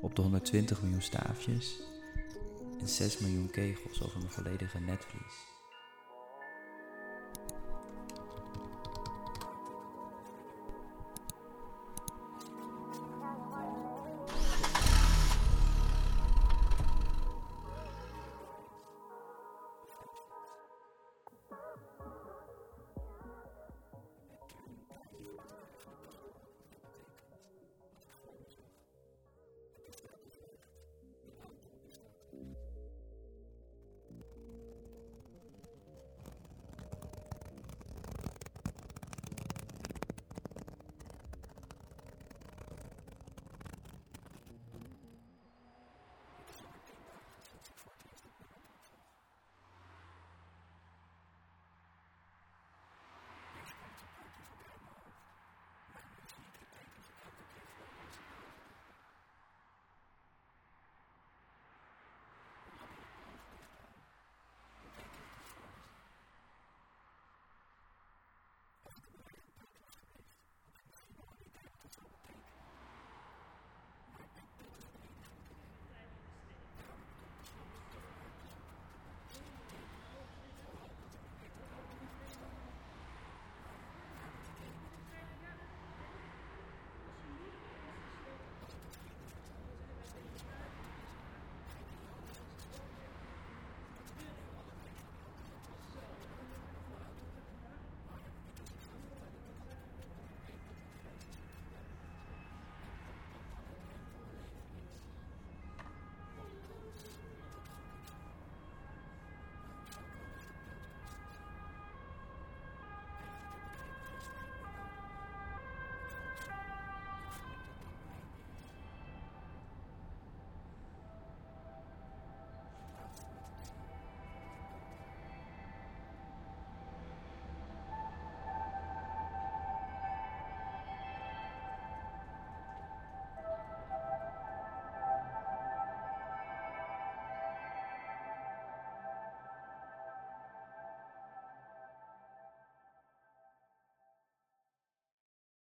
op de 120 miljoen staafjes en 6 miljoen kegels over mijn volledige netvlies.